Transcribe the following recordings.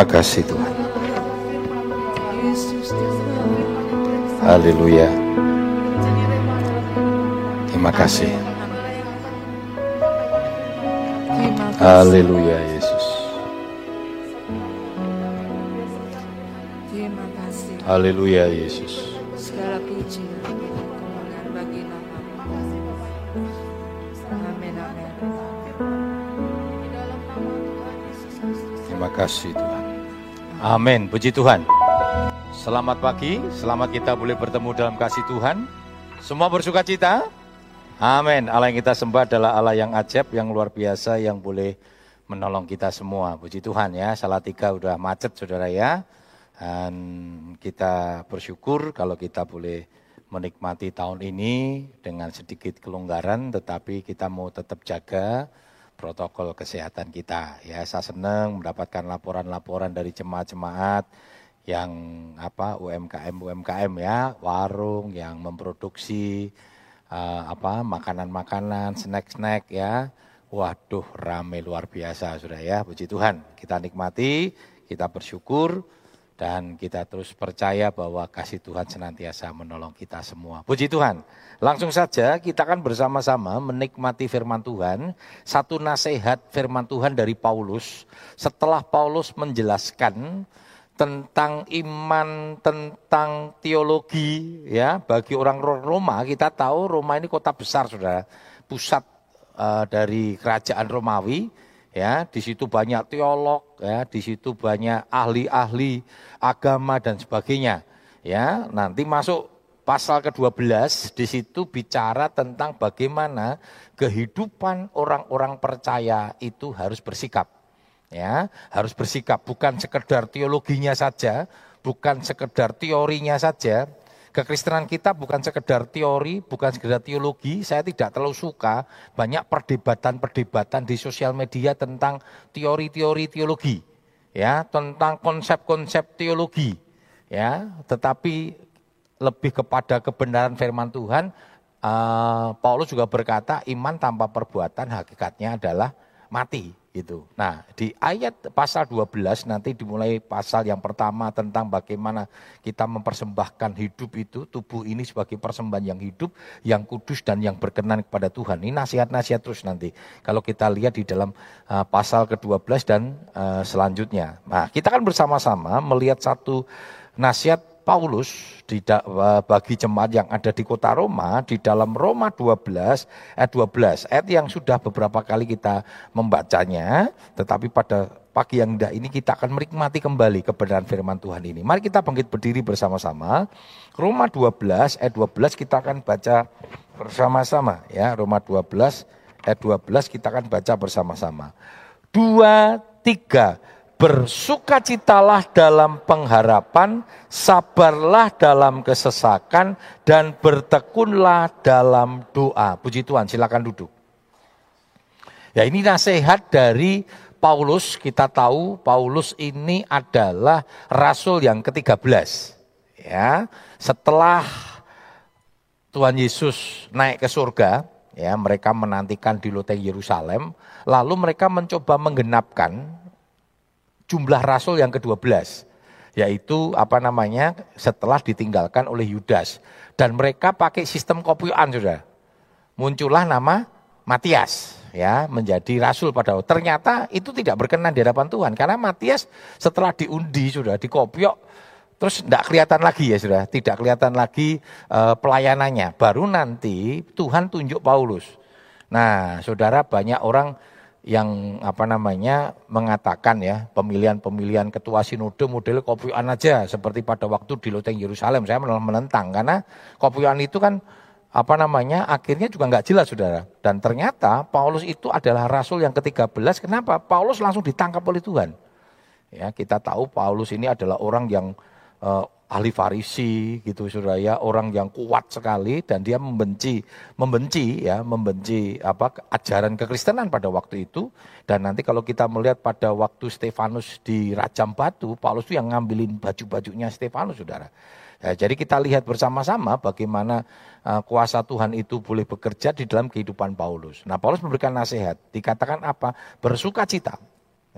Terima kasih Tuhan. Haleluya. Terima kasih. Haleluya Yesus. Terima kasih. Haleluya Yesus. Segala puji dan kemuliaan bagi nama. Amin amin. Terima kasih. Amin. Puji Tuhan. Selamat pagi, selamat kita boleh bertemu dalam kasih Tuhan. Semua bersuka cita? Amin. Allah yang kita sembah adalah Allah yang ajaib, yang luar biasa, yang boleh menolong kita semua. Puji Tuhan ya, salah tiga udah macet saudara ya. Dan kita bersyukur kalau kita boleh menikmati tahun ini dengan sedikit kelonggaran, tetapi kita mau tetap jaga protokol kesehatan kita. Ya, saya senang mendapatkan laporan-laporan dari jemaat-jemaat yang apa UMKM UMKM ya, warung yang memproduksi uh, apa makanan-makanan, snack-snack ya. Waduh, rame luar biasa sudah ya. Puji Tuhan. Kita nikmati, kita bersyukur dan kita terus percaya bahwa kasih Tuhan senantiasa menolong kita semua. Puji Tuhan. Langsung saja kita akan bersama-sama menikmati firman Tuhan. Satu nasihat firman Tuhan dari Paulus. Setelah Paulus menjelaskan tentang iman, tentang teologi ya. Bagi orang Roma kita tahu Roma ini kota besar Saudara. Pusat uh, dari kerajaan Romawi ya. Di situ banyak teolog ya, di situ banyak ahli-ahli agama dan sebagainya. Ya, nanti masuk pasal ke-12 di situ bicara tentang bagaimana kehidupan orang-orang percaya itu harus bersikap ya harus bersikap bukan sekedar teologinya saja, bukan sekedar teorinya saja. Kekristenan kita bukan sekedar teori, bukan sekedar teologi. Saya tidak terlalu suka banyak perdebatan-perdebatan di sosial media tentang teori-teori teologi, ya, tentang konsep-konsep teologi, ya. Tetapi lebih kepada kebenaran firman Tuhan. Uh, Paulus juga berkata, iman tanpa perbuatan hakikatnya adalah mati gitu. Nah, di ayat pasal 12 nanti dimulai pasal yang pertama tentang bagaimana kita mempersembahkan hidup itu, tubuh ini sebagai persembahan yang hidup, yang kudus dan yang berkenan kepada Tuhan. Ini nasihat-nasihat terus nanti. Kalau kita lihat di dalam uh, pasal ke-12 dan uh, selanjutnya. Nah, kita kan bersama-sama melihat satu nasihat Paulus di, bagi jemaat yang ada di kota Roma di dalam Roma 12 ayat 12 ayat yang sudah beberapa kali kita membacanya tetapi pada pagi yang indah ini kita akan menikmati kembali kebenaran firman Tuhan ini. Mari kita bangkit berdiri bersama-sama. Roma 12 ayat 12 kita akan baca bersama-sama ya. Roma 12 ayat 12 kita akan baca bersama-sama. Dua, tiga bersukacitalah dalam pengharapan, sabarlah dalam kesesakan, dan bertekunlah dalam doa. Puji Tuhan, silakan duduk. Ya ini nasihat dari Paulus, kita tahu Paulus ini adalah rasul yang ke-13. Ya, setelah Tuhan Yesus naik ke surga, ya mereka menantikan di loteng Yerusalem, lalu mereka mencoba menggenapkan jumlah rasul yang ke-12 yaitu apa namanya setelah ditinggalkan oleh Yudas. Dan mereka pakai sistem kopioan sudah. Muncullah nama Matias ya menjadi rasul pada waktu ternyata itu tidak berkenan di hadapan Tuhan karena Matias setelah diundi sudah dikopiok terus tidak kelihatan lagi ya sudah. Tidak kelihatan lagi uh, pelayanannya. Baru nanti Tuhan tunjuk Paulus. Nah saudara banyak orang yang apa namanya mengatakan ya pemilihan-pemilihan ketua sinode model kopian aja seperti pada waktu di loteng Yerusalem. Saya malah menentang karena kopian itu kan apa namanya akhirnya juga nggak jelas saudara. Dan ternyata Paulus itu adalah rasul yang ke-13 kenapa? Paulus langsung ditangkap oleh Tuhan. Ya kita tahu Paulus ini adalah orang yang uh, ahli Farisi gitu saudara orang yang kuat sekali dan dia membenci membenci ya membenci apa ajaran kekristenan pada waktu itu. Dan nanti kalau kita melihat pada waktu Stefanus di rajam batu Paulus itu yang ngambilin baju-bajunya Stefanus saudara. Ya, jadi kita lihat bersama-sama bagaimana uh, kuasa Tuhan itu boleh bekerja di dalam kehidupan Paulus. Nah Paulus memberikan nasihat dikatakan apa? Bersuka cita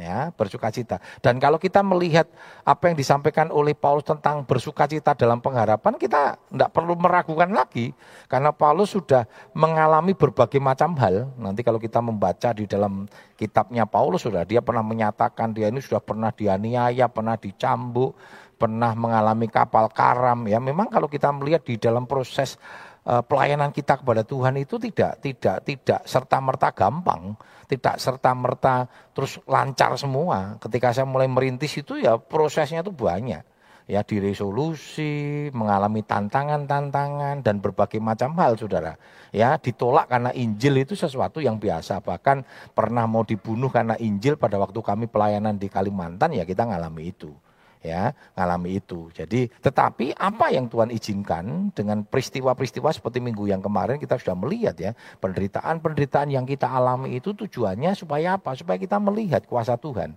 ya bersukacita. Dan kalau kita melihat apa yang disampaikan oleh Paulus tentang bersukacita dalam pengharapan, kita tidak perlu meragukan lagi karena Paulus sudah mengalami berbagai macam hal. Nanti kalau kita membaca di dalam kitabnya Paulus sudah dia pernah menyatakan dia ini sudah pernah dianiaya, pernah dicambuk, pernah mengalami kapal karam ya. Memang kalau kita melihat di dalam proses pelayanan kita kepada Tuhan itu tidak tidak tidak serta merta gampang, tidak serta merta terus lancar semua. Ketika saya mulai merintis itu ya prosesnya itu banyak. Ya diresolusi, mengalami tantangan-tantangan dan berbagai macam hal Saudara. Ya, ditolak karena Injil itu sesuatu yang biasa. Bahkan pernah mau dibunuh karena Injil pada waktu kami pelayanan di Kalimantan ya kita ngalami itu ya ngalami itu. Jadi tetapi apa yang Tuhan izinkan dengan peristiwa-peristiwa seperti minggu yang kemarin kita sudah melihat ya penderitaan-penderitaan yang kita alami itu tujuannya supaya apa? Supaya kita melihat kuasa Tuhan.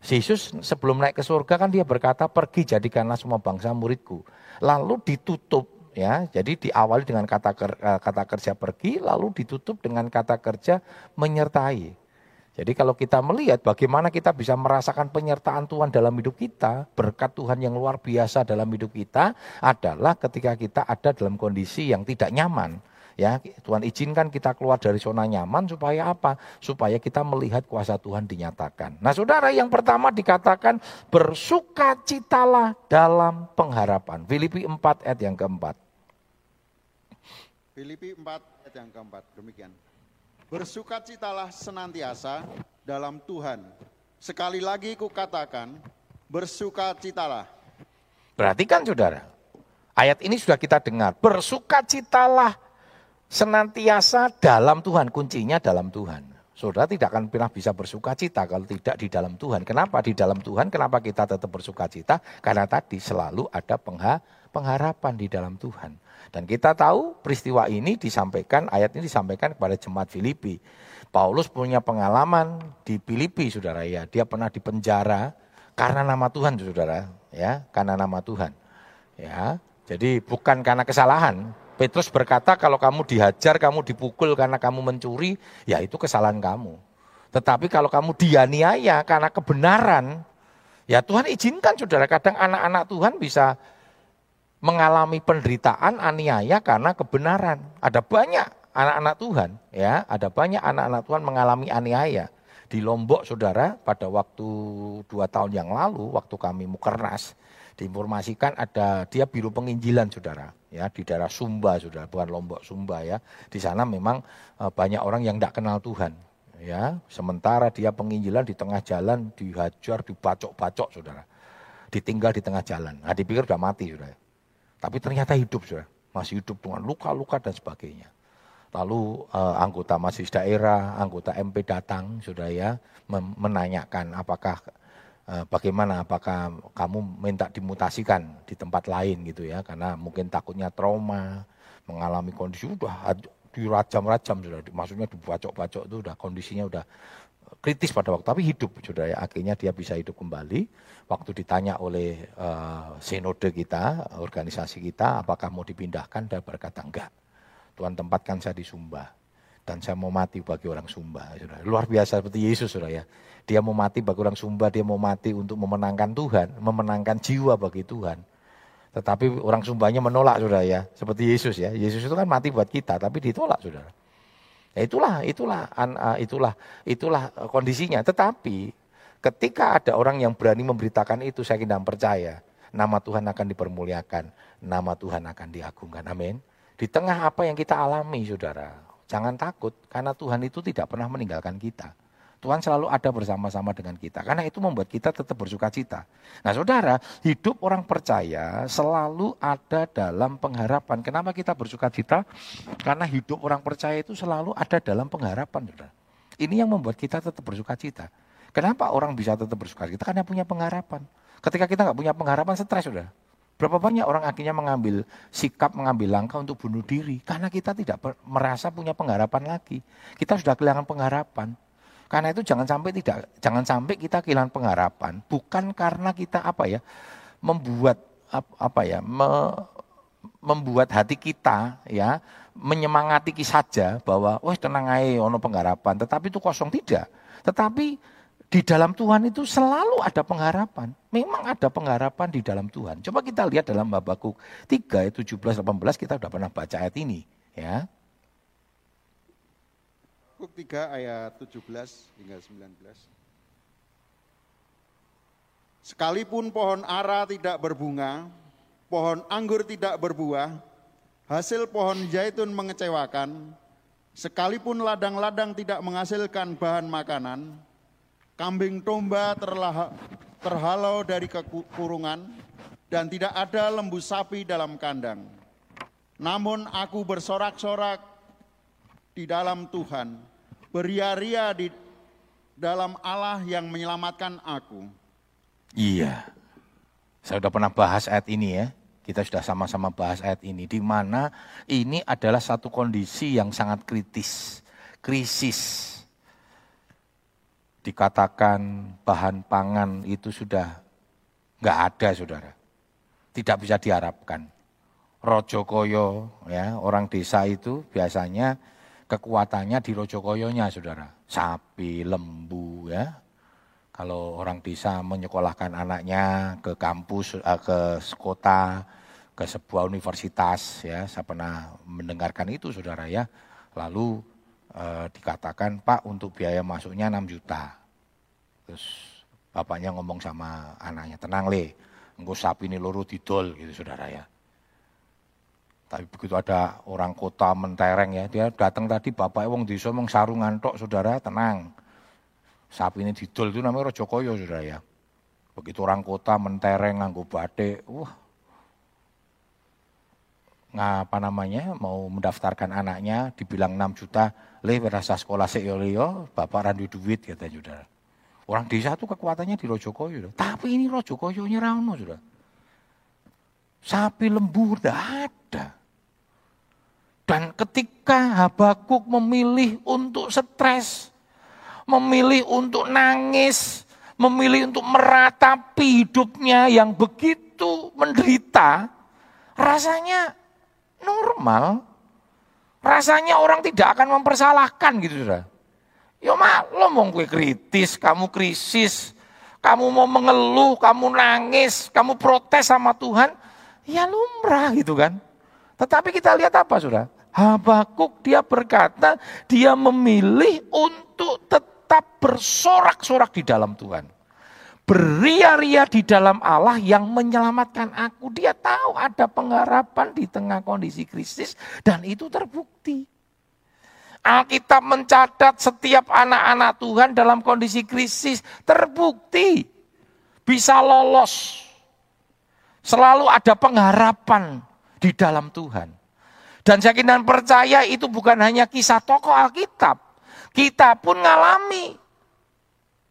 Yesus sebelum naik ke surga kan dia berkata pergi jadikanlah semua bangsa muridku. Lalu ditutup ya. Jadi diawali dengan kata kata kerja pergi lalu ditutup dengan kata kerja menyertai. Jadi kalau kita melihat bagaimana kita bisa merasakan penyertaan Tuhan dalam hidup kita, berkat Tuhan yang luar biasa dalam hidup kita adalah ketika kita ada dalam kondisi yang tidak nyaman. Ya, Tuhan izinkan kita keluar dari zona nyaman supaya apa? Supaya kita melihat kuasa Tuhan dinyatakan. Nah, Saudara, yang pertama dikatakan bersukacitalah dalam pengharapan. Filipi 4 ayat yang keempat. Filipi 4 ayat yang keempat, demikian. Bersukacitalah senantiasa dalam Tuhan. Sekali lagi kukatakan, bersukacitalah. Perhatikan saudara, ayat ini sudah kita dengar. Bersukacitalah senantiasa dalam Tuhan. Kuncinya dalam Tuhan. Saudara tidak akan pernah bisa bersukacita kalau tidak di dalam Tuhan. Kenapa di dalam Tuhan? Kenapa kita tetap bersukacita? Karena tadi selalu ada pengharapan di dalam Tuhan. Dan kita tahu peristiwa ini disampaikan, ayat ini disampaikan kepada jemaat Filipi. Paulus punya pengalaman di Filipi, saudara ya. Dia pernah dipenjara karena nama Tuhan, saudara. Ya, karena nama Tuhan. Ya, jadi bukan karena kesalahan. Petrus berkata kalau kamu dihajar, kamu dipukul karena kamu mencuri, ya itu kesalahan kamu. Tetapi kalau kamu dianiaya karena kebenaran, ya Tuhan izinkan saudara. Kadang anak-anak Tuhan bisa mengalami penderitaan aniaya karena kebenaran. Ada banyak anak-anak Tuhan, ya, ada banyak anak-anak Tuhan mengalami aniaya. Di Lombok, saudara, pada waktu dua tahun yang lalu, waktu kami mukernas, diinformasikan ada dia biru penginjilan, saudara, ya, di daerah Sumba, saudara, bukan Lombok, Sumba, ya. Di sana memang eh, banyak orang yang tidak kenal Tuhan, ya. Sementara dia penginjilan di tengah jalan dihajar, dibacok-bacok, saudara, ditinggal di tengah jalan. Nah, dipikir sudah mati, saudara. Tapi ternyata hidup sudah, masih hidup dengan luka-luka dan sebagainya. Lalu eh, anggota majelis daerah, anggota MP datang, sudah ya, menanyakan apakah eh, bagaimana, apakah kamu minta dimutasikan di tempat lain gitu ya, karena mungkin takutnya trauma, mengalami kondisi udah dirajam-rajam sudah, maksudnya dibacok-bacok itu udah kondisinya udah kritis pada waktu, tapi hidup sudah ya, akhirnya dia bisa hidup kembali. Waktu ditanya oleh uh, sinode kita, organisasi kita, apakah mau dipindahkan, dia berkata enggak. Tuhan tempatkan saya di Sumba. Dan saya mau mati bagi orang Sumba. Saudara. Luar biasa seperti Yesus saudara ya. Dia mau mati bagi orang Sumba, dia mau mati untuk memenangkan Tuhan, memenangkan jiwa bagi Tuhan. Tetapi orang Sumbanya menolak saudara ya. Seperti Yesus ya. Yesus itu kan mati buat kita, tapi ditolak saudara. Ya itulah, itulah, eh, itulah, itulah kondisinya. Tetapi Ketika ada orang yang berani memberitakan itu, saya kira percaya. Nama Tuhan akan dipermuliakan, nama Tuhan akan diagungkan. Amin. Di tengah apa yang kita alami, saudara, jangan takut, karena Tuhan itu tidak pernah meninggalkan kita. Tuhan selalu ada bersama-sama dengan kita. Karena itu membuat kita tetap bersuka cita. Nah saudara, hidup orang percaya selalu ada dalam pengharapan. Kenapa kita bersuka cita? Karena hidup orang percaya itu selalu ada dalam pengharapan. Saudara. Ini yang membuat kita tetap bersuka cita. Kenapa orang bisa tetap bersuka cita? Karena punya pengharapan. Ketika kita nggak punya pengharapan, stres sudah. Berapa banyak orang akhirnya mengambil sikap, mengambil langkah untuk bunuh diri. Karena kita tidak merasa punya pengharapan lagi. Kita sudah kehilangan pengharapan. Karena itu jangan sampai tidak, jangan sampai kita kehilangan pengharapan. Bukan karena kita apa ya, membuat apa ya, me, membuat hati kita ya menyemangati saja bahwa, wah tenang aja, ono pengharapan. Tetapi itu kosong tidak. Tetapi Di dalam Tuhan itu selalu ada pengharapan. Memang ada pengharapan di dalam Tuhan. Coba kita lihat dalam Habakuk 3 ayat 17 18 kita sudah pernah baca ayat ini, ya. Habakuk 3 ayat 17 hingga 19. Sekalipun pohon ara tidak berbunga, pohon anggur tidak berbuah, hasil pohon zaitun mengecewakan, sekalipun ladang-ladang tidak menghasilkan bahan makanan, kambing domba terlah, terhalau dari kekurungan, dan tidak ada lembu sapi dalam kandang. Namun aku bersorak-sorak di dalam Tuhan, beria-ria di dalam Allah yang menyelamatkan aku. Iya, saya sudah pernah bahas ayat ini ya. Kita sudah sama-sama bahas ayat ini, di mana ini adalah satu kondisi yang sangat kritis, krisis dikatakan bahan pangan itu sudah nggak ada saudara. Tidak bisa diharapkan. Rojokoyo ya orang desa itu biasanya kekuatannya di rojokoyonya saudara. Sapi, lembu ya. Kalau orang desa menyekolahkan anaknya ke kampus, eh, ke kota, ke sebuah universitas ya. Saya pernah mendengarkan itu saudara ya. Lalu eh, dikatakan Pak untuk biaya masuknya 6 juta. Terus bapaknya ngomong sama anaknya, tenang le, engkau sapi ini loro didol gitu saudara ya. Tapi begitu ada orang kota mentereng ya, dia datang tadi bapak wong desa mong sarungan tok saudara, tenang. Sapi ini didol itu namanya Rojokoyo saudara ya. Begitu orang kota mentereng nganggo batik, wah apa namanya mau mendaftarkan anaknya dibilang 6 juta le rasa sekolah yo bapak randu duit kata saudara orang desa itu kekuatannya di Rojokoyo tapi ini Rojokoyo nyerano sudah sapi lembu tidak ada. Dan ketika Habakuk memilih untuk stres memilih untuk nangis memilih untuk meratapi hidupnya yang begitu menderita rasanya normal. Rasanya orang tidak akan mempersalahkan gitu sudah. Ya lo mau gue kritis, kamu krisis, kamu mau mengeluh, kamu nangis, kamu protes sama Tuhan, ya lumrah gitu kan. Tetapi kita lihat apa sudah? Habakuk dia berkata, dia memilih untuk tetap bersorak-sorak di dalam Tuhan beria-ria di dalam Allah yang menyelamatkan aku. Dia tahu ada pengharapan di tengah kondisi krisis dan itu terbukti. Alkitab mencatat setiap anak-anak Tuhan dalam kondisi krisis terbukti bisa lolos. Selalu ada pengharapan di dalam Tuhan. Dan saya dan percaya itu bukan hanya kisah tokoh Alkitab. Kita pun ngalami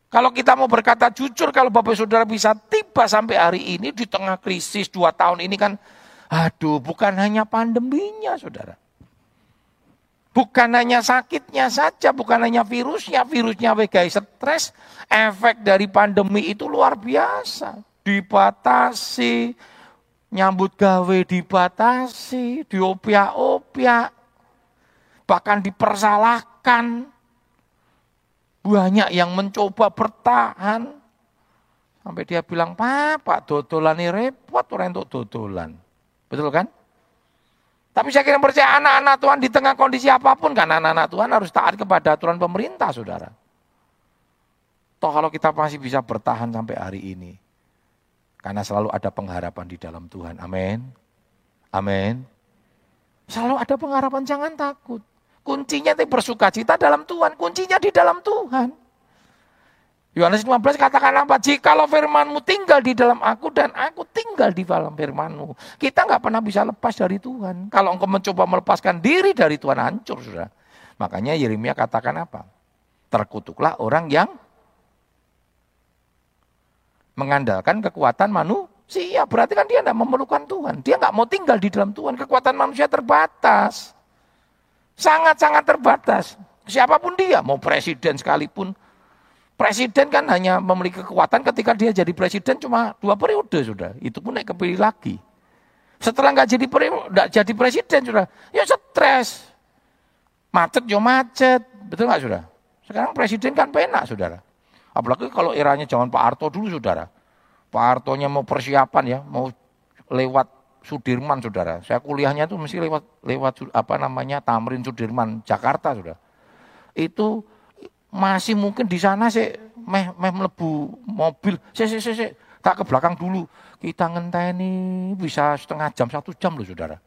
kalau kita mau berkata jujur, kalau Bapak Saudara bisa tiba sampai hari ini di tengah krisis dua tahun ini kan, aduh bukan hanya pandeminya Saudara. Bukan hanya sakitnya saja, bukan hanya virusnya, virusnya wegai stres, efek dari pandemi itu luar biasa. Dibatasi, nyambut gawe dibatasi, diopiak-opiak, bahkan dipersalahkan, banyak yang mencoba bertahan. Sampai dia bilang, Pak, dodolan ini repot orang untuk dodolan. Betul kan? Tapi saya kira percaya anak-anak Tuhan di tengah kondisi apa pun, kan anak-anak Tuhan harus taat kepada aturan pemerintah, saudara. Toh kalau kita masih bisa bertahan sampai hari ini. Karena selalu ada pengharapan di dalam Tuhan. Amin. Amin. Selalu ada pengharapan, jangan takut. Kuncinya itu bersuka cita dalam Tuhan. Kuncinya di dalam Tuhan. Yohanes 15 katakan apa? Jikalau firmanmu tinggal di dalam aku dan aku tinggal di dalam firmanmu. Kita nggak pernah bisa lepas dari Tuhan. Kalau engkau mencoba melepaskan diri dari Tuhan hancur sudah. Makanya Yeremia katakan apa? Terkutuklah orang yang mengandalkan kekuatan manusia. Berarti kan dia tidak memerlukan Tuhan. Dia nggak mau tinggal di dalam Tuhan. Kekuatan manusia terbatas. Sangat-sangat terbatas. Siapa pun dia, mau presiden sekalipun. Presiden kan hanya memiliki kekuatan ketika dia jadi presiden cuma dua periode sudah. Itu pun naik kepilih lagi. Setelah nggak jadi nggak jadi presiden sudah, ya stres. Macet yo macet, betul nggak sudah? Sekarang presiden kan penak saudara. Apalagi kalau eranya zaman Pak Harto dulu saudara. Pak Hartonya mau persiapan ya, mau lewat Sudirman saudara. Saya kuliahnya itu mesti lewat lewat apa namanya Tamrin Sudirman Jakarta saudara. Itu masih mungkin di sana sih meh meh melebu mobil. Sih sih sih tak ke belakang dulu. Kita ngenteni bisa setengah jam satu jam loh saudara.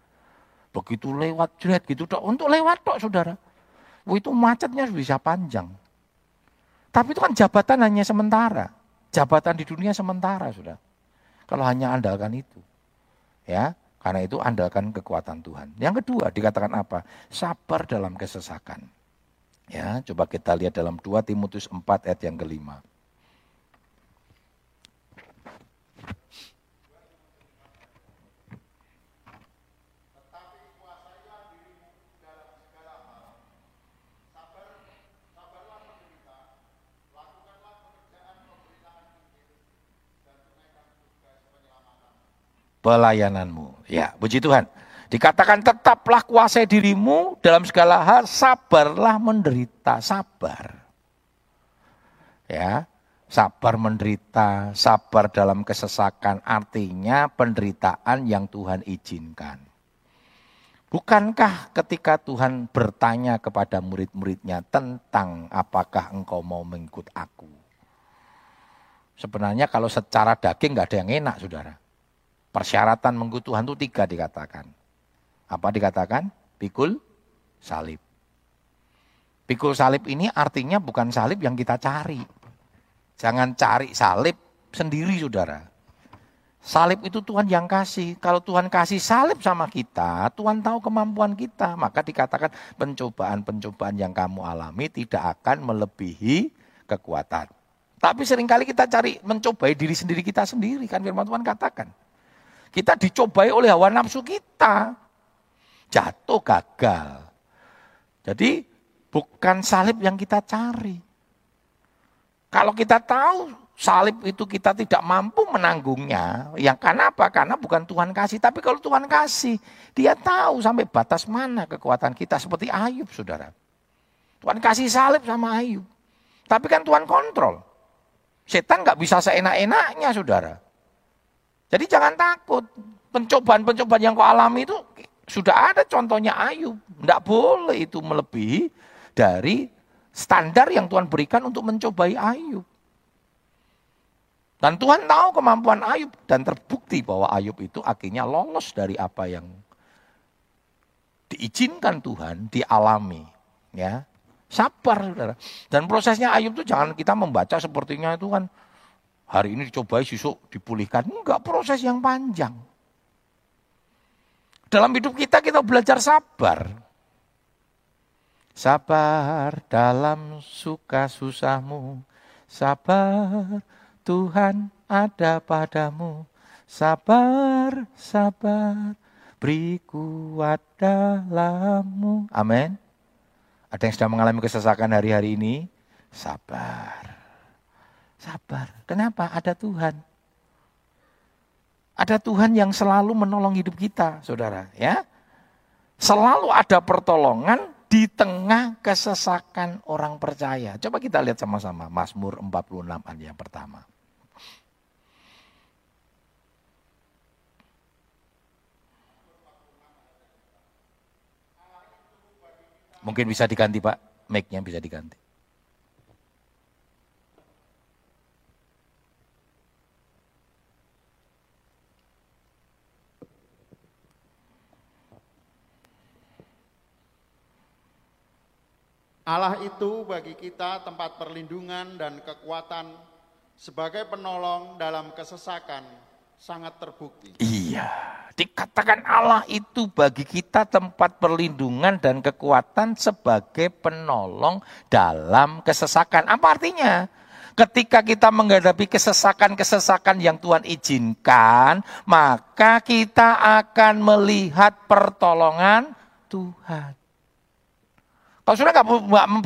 Begitu lewat jerat gitu dok. Untuk lewat dok saudara. Wah, itu macetnya bisa panjang. Tapi itu kan jabatan hanya sementara. Jabatan di dunia sementara sudah. Kalau hanya andalkan itu. Ya, karena itu andalkan kekuatan Tuhan. Yang kedua dikatakan apa? Sabar dalam kesesakan. Ya, coba kita lihat dalam 2 Timotius 4 ayat yang kelima. Pelayananmu. Ya, puji Tuhan. Dikatakan tetaplah kuasai dirimu dalam segala hal, sabarlah menderita, sabar. Ya, sabar menderita, sabar dalam kesesakan, artinya penderitaan yang Tuhan izinkan. Bukankah ketika Tuhan bertanya kepada murid-muridnya tentang apakah engkau mau mengikut aku? Sebenarnya kalau secara daging nggak ada yang enak, saudara. Persyaratan mengikut Tuhan itu tiga dikatakan. Apa dikatakan? Pikul salib. Pikul salib ini artinya bukan salib yang kita cari. Jangan cari salib sendiri saudara. Salib itu Tuhan yang kasih. Kalau Tuhan kasih salib sama kita, Tuhan tahu kemampuan kita. Maka dikatakan pencobaan-pencobaan yang kamu alami tidak akan melebihi kekuatan. Tapi sering kali kita cari mencobai diri sendiri kita sendiri. Kan firman Tuhan katakan. Kita dicobai oleh hawa nafsu kita. Jatuh gagal. Jadi bukan salib yang kita cari. Kalau kita tahu salib itu kita tidak mampu menanggungnya, yang karena apa? Karena bukan Tuhan kasih. Tapi kalau Tuhan kasih, dia tahu sampai batas mana kekuatan kita. Seperti Ayub, saudara. Tuhan kasih salib sama Ayub. Tapi kan Tuhan kontrol. Setan nggak bisa seenak-enaknya, saudara. Jadi jangan takut. Pencobaan-pencobaan yang kau alami itu sudah ada contohnya Ayub. Tidak boleh itu melebihi dari standar yang Tuhan berikan untuk mencobai Ayub. Dan Tuhan tahu kemampuan Ayub dan terbukti bahwa Ayub itu akhirnya lolos dari apa yang diizinkan Tuhan dialami. Ya, sabar saudara. Dan prosesnya Ayub itu jangan kita membaca sepertinya itu kan Hari ini dicobai, besok dipulihkan. Enggak, proses yang panjang. Dalam hidup kita, kita belajar sabar. Sabar dalam suka susahmu. Sabar, Tuhan ada padamu. Sabar, sabar, beri kuat dalammu. Amin. Ada yang sedang mengalami kesesakan hari-hari ini? Sabar. Sabar. Kenapa? Ada Tuhan. Ada Tuhan yang selalu menolong hidup kita, saudara. Ya, Selalu ada pertolongan di tengah kesesakan orang percaya. Coba kita lihat sama-sama Mazmur 46 ayat yang pertama. Mungkin bisa diganti Pak, mic-nya bisa diganti. Allah itu bagi kita tempat perlindungan dan kekuatan sebagai penolong dalam kesesakan sangat terbukti. Iya, dikatakan Allah itu bagi kita tempat perlindungan dan kekuatan sebagai penolong dalam kesesakan. Apa artinya? Ketika kita menghadapi kesesakan-kesesakan yang Tuhan izinkan, maka kita akan melihat pertolongan Tuhan. Kalau sudah nggak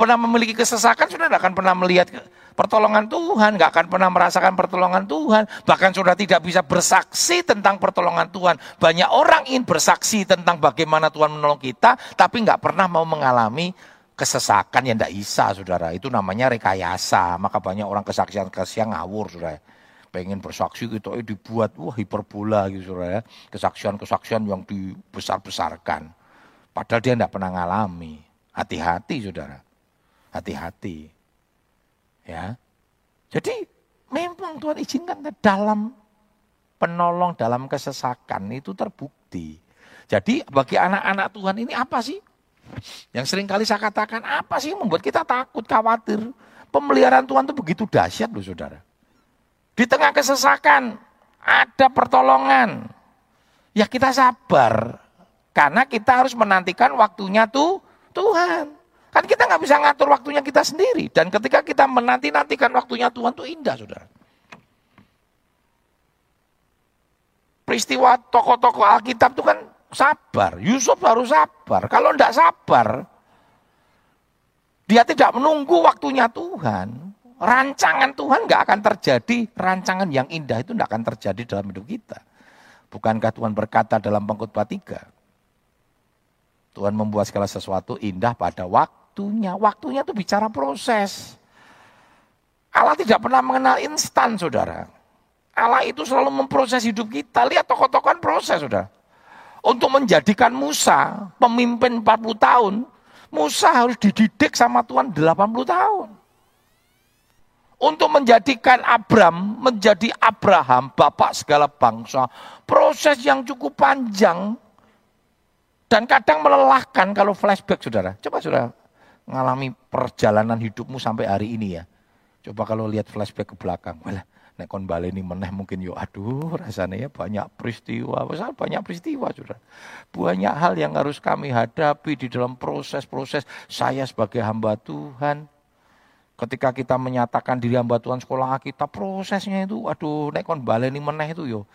pernah memiliki kesesakan, sudah tidak akan pernah melihat pertolongan Tuhan, nggak akan pernah merasakan pertolongan Tuhan, bahkan sudah tidak bisa bersaksi tentang pertolongan Tuhan. Banyak orang ingin bersaksi tentang bagaimana Tuhan menolong kita, tapi nggak pernah mau mengalami kesesakan yang tidak bisa saudara. Itu namanya rekayasa. Maka banyak orang kesaksian-kesaksian ngawur saudara. Pengen bersaksi gitu, eh, dibuat wah hiperbola gitu saudara. Kesaksian-kesaksian yang dibesar-besarkan. Padahal dia tidak pernah ngalami. Hati-hati saudara. Hati-hati. Ya. Jadi memang Tuhan izinkan dalam penolong dalam kesesakan itu terbukti. Jadi bagi anak-anak Tuhan ini apa sih yang sering kali saya katakan, apa sih yang membuat kita takut, khawatir? Pemeliharaan Tuhan itu begitu dahsyat loh saudara. Di tengah kesesakan, ada pertolongan. Ya kita sabar. Karena kita harus menantikan waktunya tuh Tuhan. Kan kita nggak bisa ngatur waktunya kita sendiri. Dan ketika kita menanti-nantikan waktunya Tuhan tuh indah saudara. Peristiwa tokoh-tokoh Alkitab itu kan sabar. Yusuf harus sabar. Kalau tidak sabar, dia tidak menunggu waktunya Tuhan. Rancangan Tuhan nggak akan terjadi. Rancangan yang indah itu tidak akan terjadi dalam hidup kita. Bukankah Tuhan berkata dalam pengkhotbah 3? Tuhan membuat segala sesuatu indah pada waktunya. Waktunya itu bicara proses. Allah tidak pernah mengenal instan, saudara. Allah itu selalu memproses hidup kita. Lihat tokoh-tokohan proses, saudara. Untuk menjadikan Musa pemimpin 40 tahun, Musa harus dididik sama Tuhan 80 tahun. Untuk menjadikan Abram menjadi Abraham, bapak segala bangsa, proses yang cukup panjang dan kadang melelahkan kalau flashback saudara. Coba saudara mengalami perjalanan hidupmu sampai hari ini ya. Coba kalau lihat flashback ke belakang, walah Nek kon baleni meneh mungkin yo aduh rasanya ya banyak peristiwa, besar banyak peristiwa sudah. Banyak hal yang harus kami hadapi di dalam proses-proses saya sebagai hamba Tuhan. Ketika kita menyatakan diri hamba Tuhan sekolah kita prosesnya itu aduh nek kon baleni meneh itu yo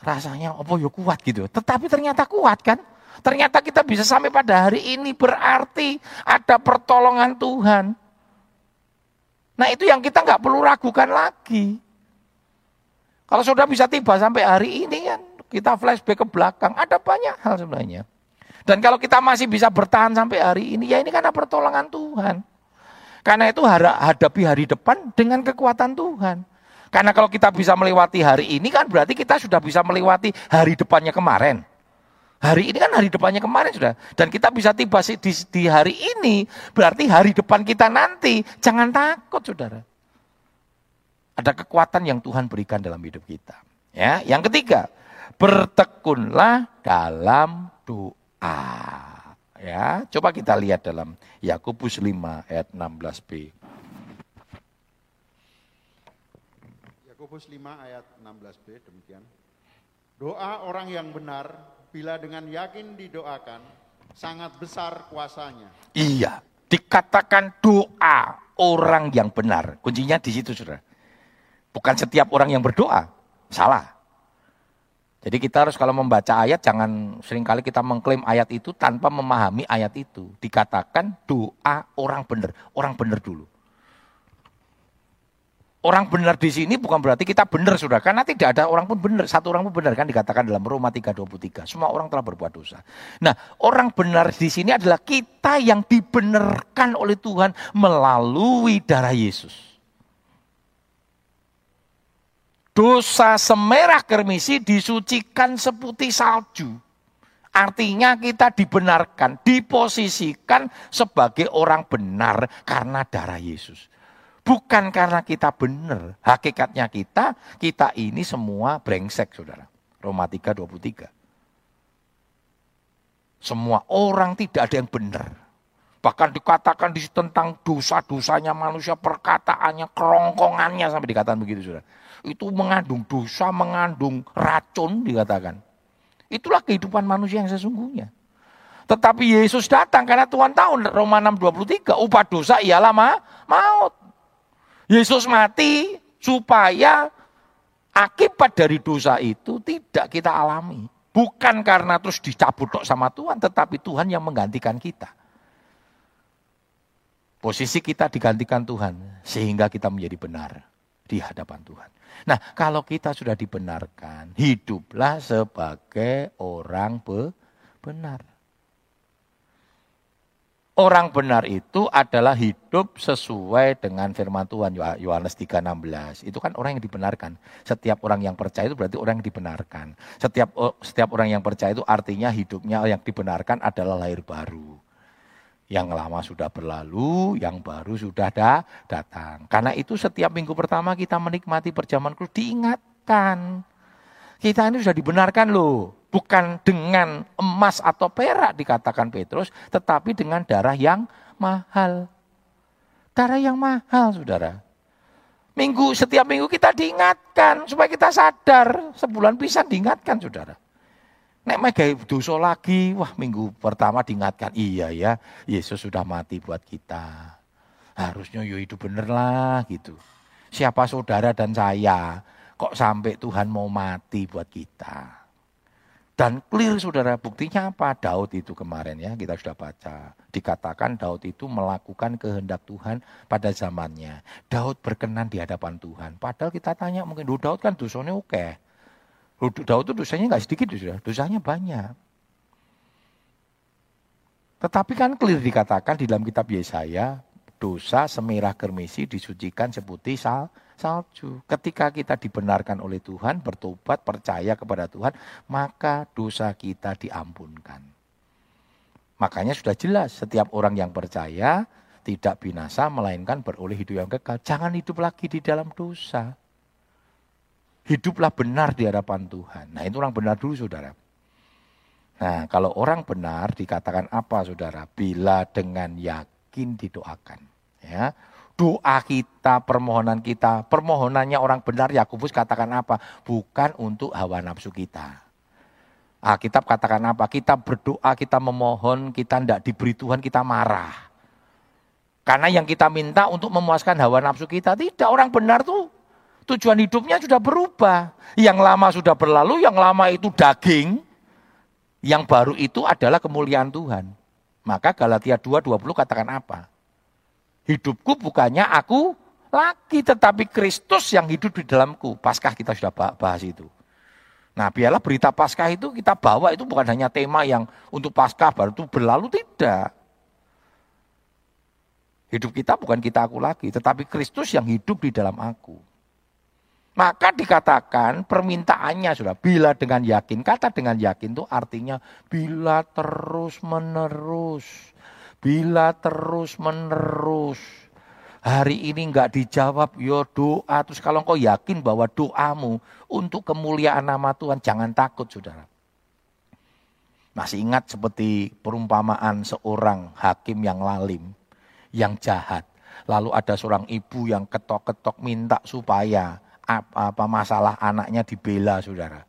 rasanya apa yo kuat gitu. Tetapi ternyata kuat kan? Ternyata kita bisa sampai pada hari ini berarti ada pertolongan Tuhan. Nah itu yang kita nggak perlu ragukan lagi. Kalau sudah bisa tiba sampai hari ini kan, kita flashback ke belakang, ada banyak hal sebenarnya. Dan kalau kita masih bisa bertahan sampai hari ini, ya ini karena pertolongan Tuhan. Karena itu hadapi hari depan dengan kekuatan Tuhan. Karena kalau kita bisa melewati hari ini kan berarti kita sudah bisa melewati hari depannya kemarin. Hari ini kan hari depannya kemarin sudah. Dan kita bisa tiba di, di hari ini, berarti hari depan kita nanti. Jangan takut saudara. Ada kekuatan yang Tuhan berikan dalam hidup kita. Ya, yang ketiga, bertekunlah dalam doa. Ya, coba kita lihat dalam Yakobus 5 ayat 16b. Yakobus 5 ayat 16b demikian. Doa orang yang benar bila dengan yakin didoakan, sangat besar kuasanya. Iya, dikatakan doa orang yang benar. Kuncinya di situ, saudara. Bukan setiap orang yang berdoa, salah. Jadi kita harus kalau membaca ayat jangan sering kali kita mengklaim ayat itu tanpa memahami ayat itu. Dikatakan doa orang benar, orang benar dulu. Orang benar di sini bukan berarti kita benar sudah, karena tidak ada orang pun benar, satu orang pun benar kan dikatakan dalam Roma 3:23. Semua orang telah berbuat dosa. Nah, orang benar di sini adalah kita yang dibenarkan oleh Tuhan melalui darah Yesus. Dosa semerah kermisi disucikan seputih salju. Artinya kita dibenarkan, diposisikan sebagai orang benar karena darah Yesus. Bukan karena kita benar. Hakikatnya kita, kita ini semua brengsek saudara. Roma 3, 23. Semua orang tidak ada yang benar. Bahkan dikatakan di tentang dosa-dosanya manusia, perkataannya, kerongkongannya sampai dikatakan begitu saudara. Itu mengandung dosa, mengandung racun dikatakan. Itulah kehidupan manusia yang sesungguhnya. Tetapi Yesus datang karena Tuhan tahu Roma 6:23 upah dosa ialah ma maut. Yesus mati supaya akibat dari dosa itu tidak kita alami. Bukan karena terus dicabut sama Tuhan, tetapi Tuhan yang menggantikan kita. Posisi kita digantikan Tuhan, sehingga kita menjadi benar di hadapan Tuhan. Nah, kalau kita sudah dibenarkan, hiduplah sebagai orang benar. Orang benar itu adalah hidup sesuai dengan firman Tuhan Yohanes 3:16. Itu kan orang yang dibenarkan. Setiap orang yang percaya itu berarti orang yang dibenarkan. Setiap oh, setiap orang yang percaya itu artinya hidupnya yang dibenarkan adalah lahir baru. Yang lama sudah berlalu, yang baru sudah da, datang. Karena itu setiap minggu pertama kita menikmati perjamuan kudus diingatkan. Kita ini sudah dibenarkan loh bukan dengan emas atau perak dikatakan Petrus, tetapi dengan darah yang mahal. Darah yang mahal, saudara. Minggu setiap minggu kita diingatkan supaya kita sadar. Sebulan bisa diingatkan, saudara. Nek mega dosa lagi, wah minggu pertama diingatkan, iya ya, Yesus sudah mati buat kita. Harusnya yo itu bener lah gitu. Siapa saudara dan saya, kok sampai Tuhan mau mati buat kita. Dan clear saudara, buktinya apa? Daud itu kemarin ya, kita sudah baca. Dikatakan Daud itu melakukan kehendak Tuhan pada zamannya. Daud berkenan di hadapan Tuhan. Padahal kita tanya mungkin, Daud kan dosanya oke. Okay. Daud itu dosanya nggak sedikit, saudara. dosanya banyak. Tetapi kan clear dikatakan di dalam kitab Yesaya, dosa semerah kermisi disucikan seputih sal, salju. Ketika kita dibenarkan oleh Tuhan, bertobat, percaya kepada Tuhan, maka dosa kita diampunkan. Makanya sudah jelas, setiap orang yang percaya tidak binasa, melainkan beroleh hidup yang kekal. Jangan hidup lagi di dalam dosa. Hiduplah benar di hadapan Tuhan. Nah itu orang benar dulu saudara. Nah kalau orang benar dikatakan apa saudara? Bila dengan yakin didoakan. Ya, doa kita, permohonan kita, permohonannya orang benar Yakobus katakan apa? Bukan untuk hawa nafsu kita. Alkitab katakan apa? Kita berdoa, kita memohon, kita tidak diberi Tuhan, kita marah. Karena yang kita minta untuk memuaskan hawa nafsu kita, tidak orang benar tuh tujuan hidupnya sudah berubah. Yang lama sudah berlalu, yang lama itu daging, yang baru itu adalah kemuliaan Tuhan. Maka Galatia 2:20 katakan apa? Hidupku bukannya aku lagi, tetapi Kristus yang hidup di dalamku. Paskah kita sudah bahas itu. Nah biarlah berita Paskah itu kita bawa itu bukan hanya tema yang untuk Paskah baru itu berlalu, tidak. Hidup kita bukan kita aku lagi, tetapi Kristus yang hidup di dalam aku. Maka dikatakan permintaannya sudah bila dengan yakin. Kata dengan yakin itu artinya bila terus menerus. Bila terus menerus hari ini nggak dijawab, yo doa. Terus kalau engkau yakin bahwa doamu untuk kemuliaan nama Tuhan, jangan takut saudara. Masih ingat seperti perumpamaan seorang hakim yang lalim, yang jahat. Lalu ada seorang ibu yang ketok-ketok minta supaya apa, apa masalah anaknya dibela saudara.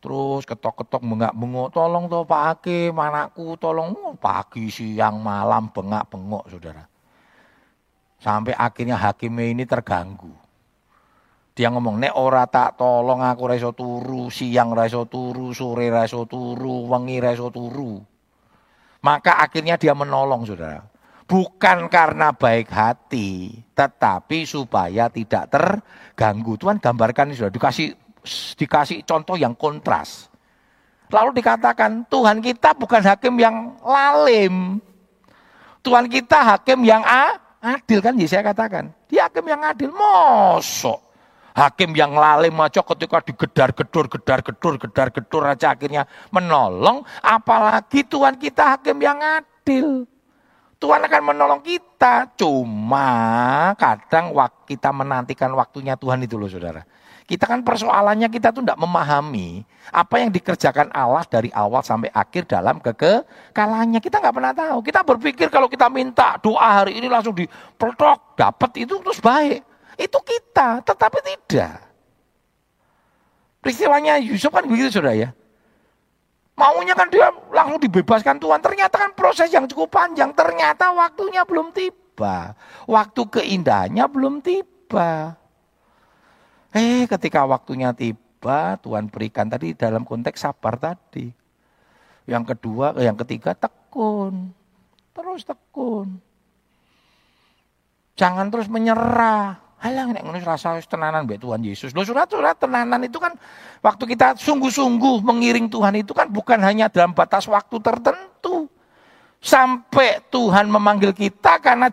Terus ketok-ketok bengak-bengok, tolong toh Pak Hakim, anakku tolong oh, pagi, siang, malam, bengak-bengok saudara. Sampai akhirnya hakimnya ini terganggu. Dia ngomong, nek ora tak tolong aku reso turu, siang reso turu, sore reso turu, wengi reso turu. Maka akhirnya dia menolong saudara. Bukan karena baik hati, tetapi supaya tidak terganggu. Tuhan gambarkan ini sudah dikasih dikasih contoh yang kontras. Lalu dikatakan Tuhan kita bukan hakim yang lalim. Tuhan kita hakim yang a, adil kan saya katakan. Dia hakim yang adil. Mosok. Hakim yang lalim aja ketika digedar-gedor, gedar-gedor, gedar-gedor aja akhirnya menolong. Apalagi Tuhan kita hakim yang adil. Tuhan akan menolong kita. Cuma kadang kita menantikan waktunya Tuhan itu loh saudara. Kita kan persoalannya kita tuh tidak memahami apa yang dikerjakan Allah dari awal sampai akhir dalam kekekalannya. Kita nggak pernah tahu. Kita berpikir kalau kita minta doa hari ini langsung diprotok, dapat itu terus baik. Itu kita, tetapi tidak. Peristiwanya Yusuf kan begitu sudah ya. Maunya kan dia langsung dibebaskan Tuhan. Ternyata kan proses yang cukup panjang. Ternyata waktunya belum tiba. Waktu keindahannya belum tiba. Eh ketika waktunya tiba Tuhan berikan tadi dalam konteks sabar tadi. Yang kedua, yang ketiga tekun. Terus tekun. Jangan terus menyerah. Halang nek ngono rasa tenanan mbek Tuhan Yesus. Loh surat-surat tenanan itu kan waktu kita sungguh-sungguh mengiring Tuhan itu kan bukan hanya dalam batas waktu tertentu. Sampai Tuhan memanggil kita karena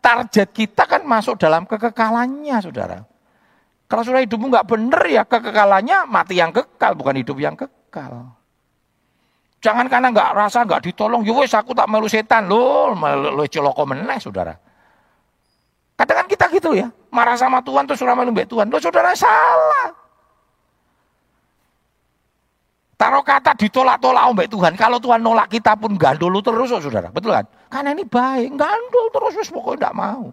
target kita kan masuk dalam kekekalannya, saudara. Kalau sudah hidupmu nggak benar ya kekekalannya mati yang kekal, bukan hidup yang kekal. Jangan karena nggak rasa nggak ditolong, ya wes aku tak melu setan loh, melu celoko meneh, saudara. Kadang kan kita gitu ya, marah sama Tuhan terus sudah melu Tuhan. Loh saudara salah. Taruh kata ditolak-tolak oleh Tuhan. Kalau Tuhan nolak kita pun gandul terus, oh, saudara. Betul kan? Karena ini baik, gandul terus, pokoknya tidak mau.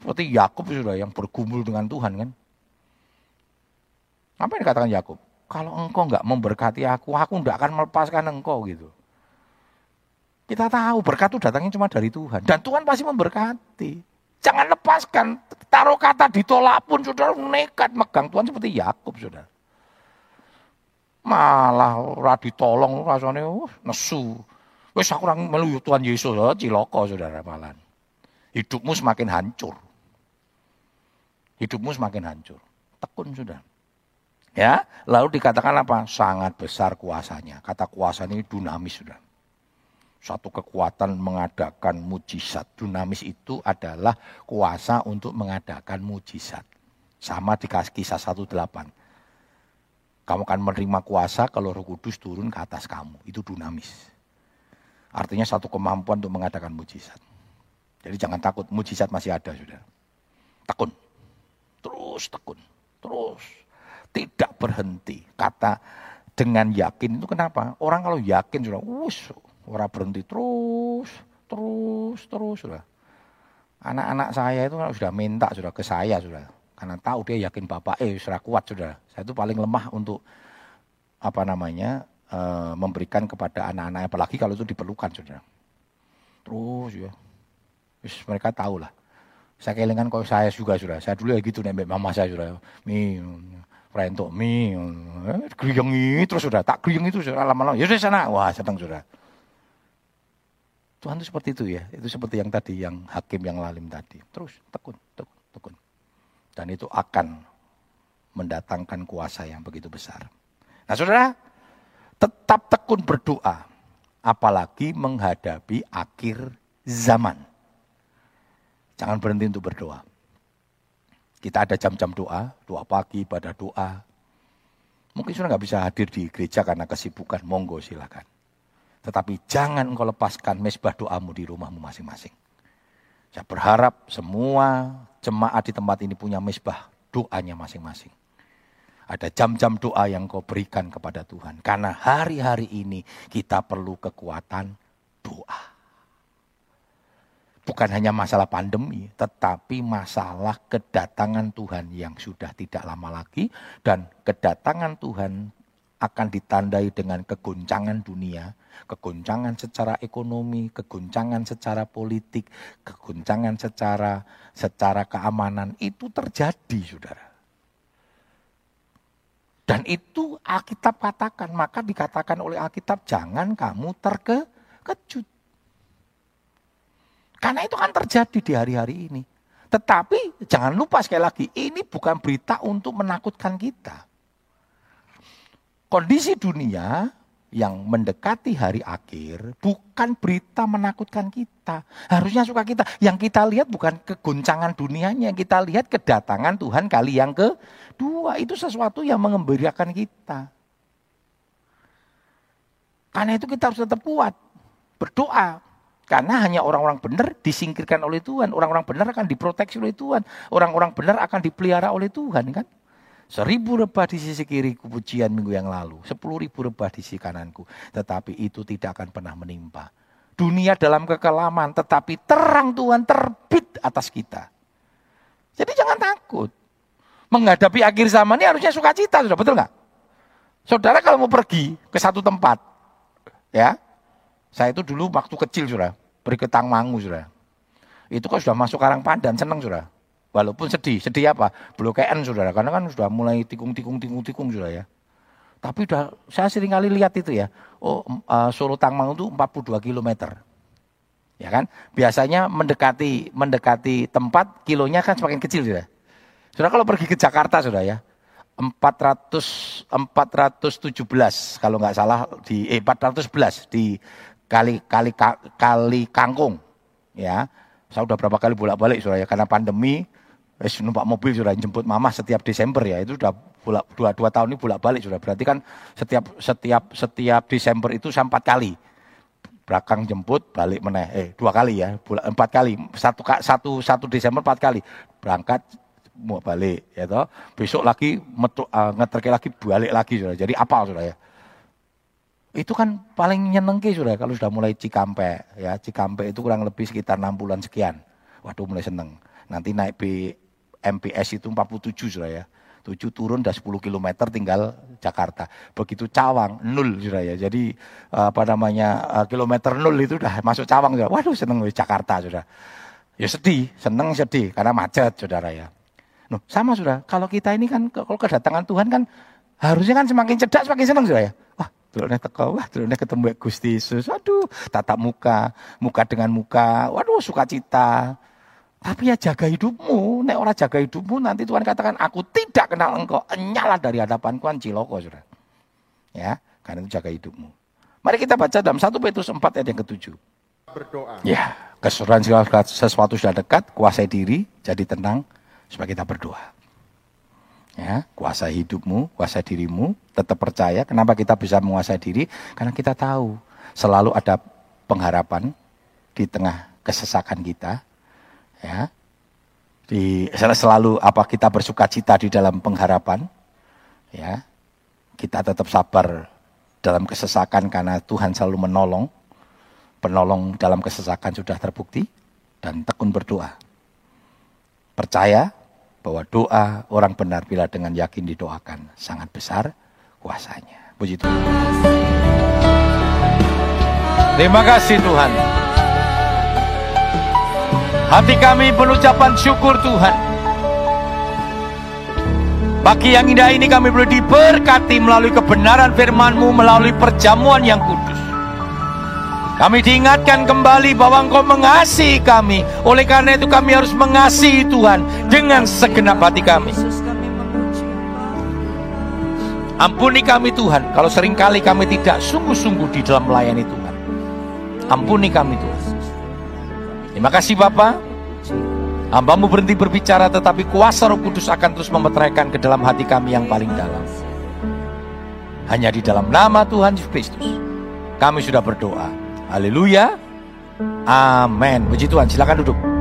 Seperti Yakub sudah yang bergumul dengan Tuhan kan. Apa yang dikatakan Yakub? Kalau engkau nggak memberkati aku, aku tidak akan melepaskan engkau gitu. Kita tahu berkat itu datangnya cuma dari Tuhan. Dan Tuhan pasti memberkati. Jangan lepaskan. Taruh kata ditolak pun saudara nekat megang Tuhan seperti Yakub saudara malah ora ditolong rasane uh, nesu. Wis aku ora melu Tuhan Yesus, oh, cilaka Saudara malan. Hidupmu semakin hancur. Hidupmu semakin hancur. Tekun sudah. Ya, lalu dikatakan apa? Sangat besar kuasanya. Kata kuasa ini dinamis sudah. Satu kekuatan mengadakan mujizat. Dinamis itu adalah kuasa untuk mengadakan mujizat. Sama di kisah 18 kamu akan menerima kuasa kalau roh kudus turun ke atas kamu. Itu dinamis. Artinya satu kemampuan untuk mengadakan mujizat. Jadi jangan takut, mujizat masih ada sudah. Tekun. Terus tekun. Terus. Tidak berhenti. Kata dengan yakin itu kenapa? Orang kalau yakin sudah, us, orang berhenti terus, terus, terus sudah. Anak-anak saya itu sudah minta sudah ke saya sudah karena tahu dia yakin bapak eh sudah kuat sudah. Saya itu paling lemah untuk apa namanya e, memberikan kepada anak-anak apalagi kalau itu diperlukan sudah. Terus ya. Terus mereka tahu lah. Saya kelingan kok saya juga sudah. Saya dulu ya gitu nembek mama saya sudah. Mi rento mi eh, kriyengi terus sudah tak kriyengi itu sudah lama-lama. Ya sudah sana. Wah, senang sudah. Tuhan itu seperti itu ya. Itu seperti yang tadi, yang hakim yang lalim tadi. Terus tekun, tekun, tekun. Dan itu akan mendatangkan kuasa yang begitu besar. Nah saudara, tetap tekun berdoa. Apalagi menghadapi akhir zaman. Jangan berhenti untuk berdoa. Kita ada jam-jam doa, doa pagi, pada doa. Mungkin sudah nggak bisa hadir di gereja karena kesibukan, monggo silakan. Tetapi jangan engkau lepaskan mesbah doamu di rumahmu masing-masing. Saya berharap semua jemaat di tempat ini punya mesbah doanya masing-masing. Ada jam-jam doa yang kau berikan kepada Tuhan. Karena hari-hari ini kita perlu kekuatan doa. Bukan hanya masalah pandemi, tetapi masalah kedatangan Tuhan yang sudah tidak lama lagi. Dan kedatangan Tuhan akan ditandai dengan kegoncangan dunia, kegoncangan secara ekonomi, kegoncangan secara politik, kegoncangan secara secara keamanan itu terjadi, Saudara. Dan itu Alkitab katakan, maka dikatakan oleh Alkitab jangan kamu terkejut. Karena itu kan terjadi di hari-hari ini. Tetapi jangan lupa sekali lagi, ini bukan berita untuk menakutkan kita kondisi dunia yang mendekati hari akhir bukan berita menakutkan kita. Harusnya suka kita. Yang kita lihat bukan kegoncangan dunianya, yang kita lihat kedatangan Tuhan kali yang kedua. Itu sesuatu yang mengembirakan kita. Karena itu kita harus tetap kuat. Berdoa. Karena hanya orang-orang benar disingkirkan oleh Tuhan. Orang-orang benar akan diproteksi oleh Tuhan. Orang-orang benar akan dipelihara oleh Tuhan kan. Seribu rebah di sisi kiriku pujian minggu yang lalu. Sepuluh ribu rebah di sisi kananku. Tetapi itu tidak akan pernah menimpa. Dunia dalam kekelaman tetapi terang Tuhan terbit atas kita. Jadi jangan takut. Menghadapi akhir zaman ini harusnya sukacita, sudah betul nggak? Saudara kalau mau pergi ke satu tempat, ya, saya itu dulu waktu kecil sudah, beri ketang mangu sudah. Itu kok sudah masuk Karang Pandan, senang sudah. Walaupun sedih, sedih apa? Blokean saudara, karena kan sudah mulai tikung-tikung, tikung-tikung sudah ya. Tapi udah, saya sering kali lihat itu ya, oh uh, Solo Tangmang itu 42 km. Ya kan? Biasanya mendekati mendekati tempat kilonya kan semakin kecil sudah. Sudah kalau pergi ke Jakarta sudah ya, 400 417 kalau nggak salah di eh 411 di kali kali kali kangkung ya. Saya udah berapa kali bolak-balik sudah ya. Karena pandemi wis numpak mobil sudah jemput mama setiap Desember ya. Itu sudah bolak dua, dua tahun ini bolak-balik sudah. Berarti kan setiap setiap setiap Desember itu sampai empat kali. Belakang jemput balik meneh eh dua kali ya. Empat kali. Satu satu satu Desember empat kali. Berangkat mau balik ya toh. Besok lagi metu, uh, ngeterke lagi balik lagi sudah. Jadi apa sudah ya itu kan paling nyenengke sudah kalau sudah mulai Cikampek ya Cikampek itu kurang lebih sekitar enam bulan sekian waduh mulai seneng nanti naik B MPS itu 47 sudah ya 7 turun udah 10 km tinggal Jakarta. Begitu Cawang nol sudah ya. Jadi apa namanya eh, kilometer nol itu udah masuk Cawang sudah. Waduh seneng Jakarta sudah. Ya sedih, seneng sedih karena macet saudara ya. Nuh, sama sudah. Kalau kita ini kan kalau kedatangan Tuhan kan harusnya kan semakin cerdas semakin seneng sudah ya. Wah, Dulurnya teko, wah dulurnya ketemu Gusti Yesus. Waduh, tatap muka, muka dengan muka. Waduh, sukacita. Tapi ya jaga hidupmu. Nek orang jaga hidupmu nanti Tuhan katakan aku tidak kenal engkau. Nyala dari hadapanku kan ciloko sudah. Ya, karena itu jaga hidupmu. Mari kita baca dalam 1 Petrus 4 ayat yang ketujuh. Berdoa. Ya, keseruan segala sesuatu sudah dekat, kuasai diri, jadi tenang, supaya kita berdoa. Ya, kuasai hidupmu, kuasai dirimu, tetap percaya. Kenapa kita bisa menguasai diri? Karena kita tahu selalu ada pengharapan di tengah kesesakan kita, ya di selalu apa kita bersuka cita di dalam pengharapan ya kita tetap sabar dalam kesesakan karena Tuhan selalu menolong penolong dalam kesesakan sudah terbukti dan tekun berdoa percaya bahwa doa orang benar bila dengan yakin didoakan sangat besar kuasanya puji Tuhan terima kasih Tuhan Hati kami penucapan syukur Tuhan. Bagi yang indah ini kami boleh diberkati melalui kebenaran firman-Mu, melalui perjamuan yang kudus. Kami diingatkan kembali bahwa Engkau mengasihi kami. Oleh karena itu kami harus mengasihi Tuhan dengan segenap hati kami. Ampuni kami Tuhan, kalau sering kali kami tidak sungguh-sungguh di dalam melayani Tuhan. Ampuni kami Tuhan. Terima kasih Bapak. Hambamu berhenti berbicara tetapi kuasa roh kudus akan terus memeteraikan ke dalam hati kami yang paling dalam. Hanya di dalam nama Tuhan Yesus Kristus. Kami sudah berdoa. Haleluya. Amin. Puji Tuhan. Silakan duduk.